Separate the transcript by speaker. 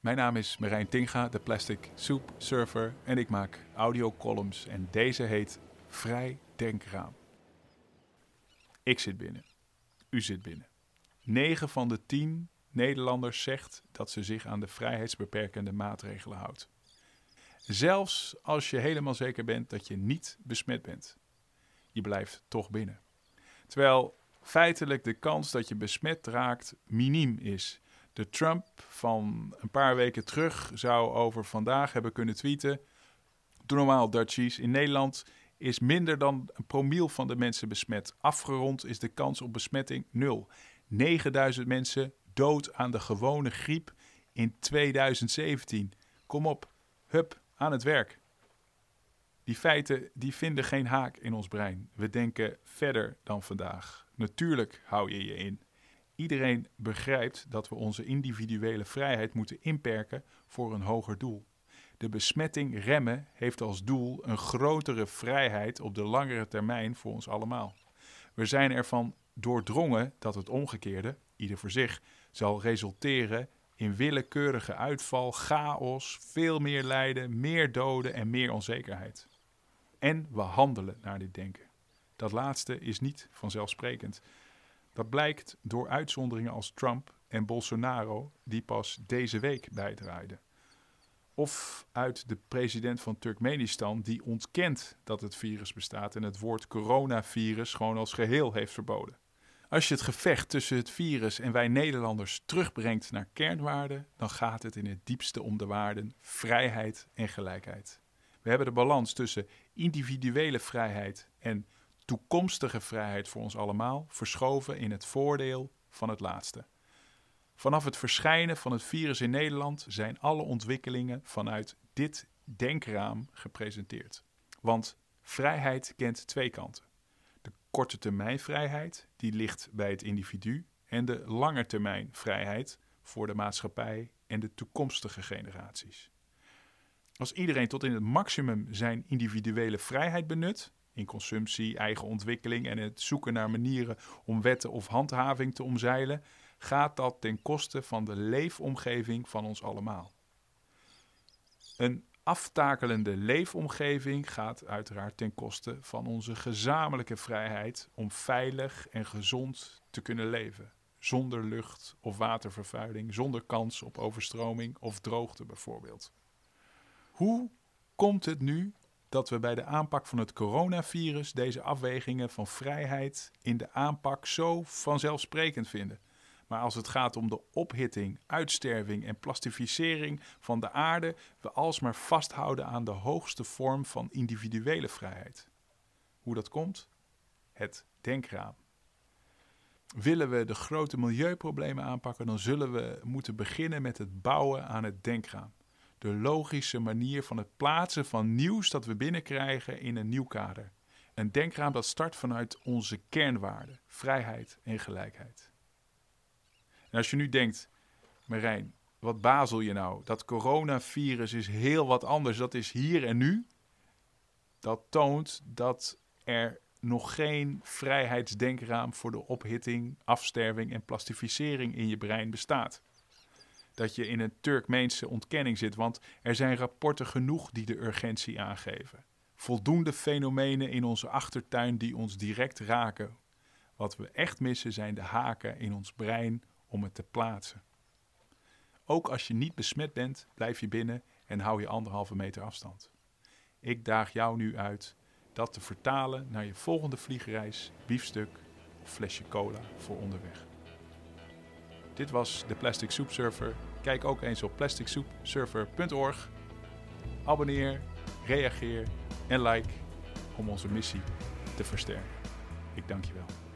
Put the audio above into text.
Speaker 1: Mijn naam is Marijn Tinga, de Plastic Soup Surfer en ik maak audiocolumns en deze heet Vrij Denkraam. Ik zit binnen. U zit binnen. 9 van de 10 Nederlanders zegt dat ze zich aan de vrijheidsbeperkende maatregelen houdt. Zelfs als je helemaal zeker bent dat je niet besmet bent. Je blijft toch binnen. Terwijl feitelijk de kans dat je besmet raakt miniem is. De Trump van een paar weken terug zou over vandaag hebben kunnen tweeten. Normaal, Dutchies. In Nederland is minder dan een promiel van de mensen besmet. Afgerond is de kans op besmetting nul. 9000 mensen dood aan de gewone griep in 2017. Kom op, hup, aan het werk. Die feiten die vinden geen haak in ons brein. We denken verder dan vandaag. Natuurlijk hou je je in. Iedereen begrijpt dat we onze individuele vrijheid moeten inperken voor een hoger doel. De besmetting remmen heeft als doel een grotere vrijheid op de langere termijn voor ons allemaal. We zijn ervan doordrongen dat het omgekeerde, ieder voor zich, zal resulteren in willekeurige uitval, chaos, veel meer lijden, meer doden en meer onzekerheid. En we handelen naar dit denken. Dat laatste is niet vanzelfsprekend. Dat blijkt door uitzonderingen als Trump en Bolsonaro, die pas deze week bijdraaiden. Of uit de president van Turkmenistan, die ontkent dat het virus bestaat en het woord coronavirus gewoon als geheel heeft verboden. Als je het gevecht tussen het virus en wij Nederlanders terugbrengt naar kernwaarden, dan gaat het in het diepste om de waarden vrijheid en gelijkheid. We hebben de balans tussen individuele vrijheid en toekomstige vrijheid voor ons allemaal verschoven in het voordeel van het laatste. Vanaf het verschijnen van het virus in Nederland zijn alle ontwikkelingen vanuit dit denkraam gepresenteerd. Want vrijheid kent twee kanten. De korte termijn vrijheid, die ligt bij het individu, en de lange termijn vrijheid voor de maatschappij en de toekomstige generaties. Als iedereen tot in het maximum zijn individuele vrijheid benut, in consumptie, eigen ontwikkeling en het zoeken naar manieren om wetten of handhaving te omzeilen, gaat dat ten koste van de leefomgeving van ons allemaal. Een aftakelende leefomgeving gaat uiteraard ten koste van onze gezamenlijke vrijheid om veilig en gezond te kunnen leven. Zonder lucht- of watervervuiling, zonder kans op overstroming of droogte bijvoorbeeld. Hoe komt het nu dat we bij de aanpak van het coronavirus deze afwegingen van vrijheid in de aanpak zo vanzelfsprekend vinden? Maar als het gaat om de ophitting, uitsterving en plastificering van de aarde, we alsmaar vasthouden aan de hoogste vorm van individuele vrijheid. Hoe dat komt? Het denkraam. Willen we de grote milieuproblemen aanpakken, dan zullen we moeten beginnen met het bouwen aan het denkraam. De logische manier van het plaatsen van nieuws dat we binnenkrijgen in een nieuw kader. Een denkraam dat start vanuit onze kernwaarden, vrijheid en gelijkheid. En als je nu denkt, Marijn, wat bazel je nou? Dat coronavirus is heel wat anders, dat is hier en nu. Dat toont dat er nog geen vrijheidsdenkraam voor de ophitting, afsterving en plastificering in je brein bestaat. Dat je in een Turkmeense ontkenning zit, want er zijn rapporten genoeg die de urgentie aangeven. Voldoende fenomenen in onze achtertuin die ons direct raken. Wat we echt missen zijn de haken in ons brein om het te plaatsen. Ook als je niet besmet bent, blijf je binnen en hou je anderhalve meter afstand. Ik daag jou nu uit dat te vertalen naar je volgende vliegreis, biefstuk of flesje cola voor onderweg. Dit was de Plastic Soup Surfer. Kijk ook eens op plasticsoupsurfer.org. Abonneer, reageer en like om onze missie te versterken. Ik dank je wel.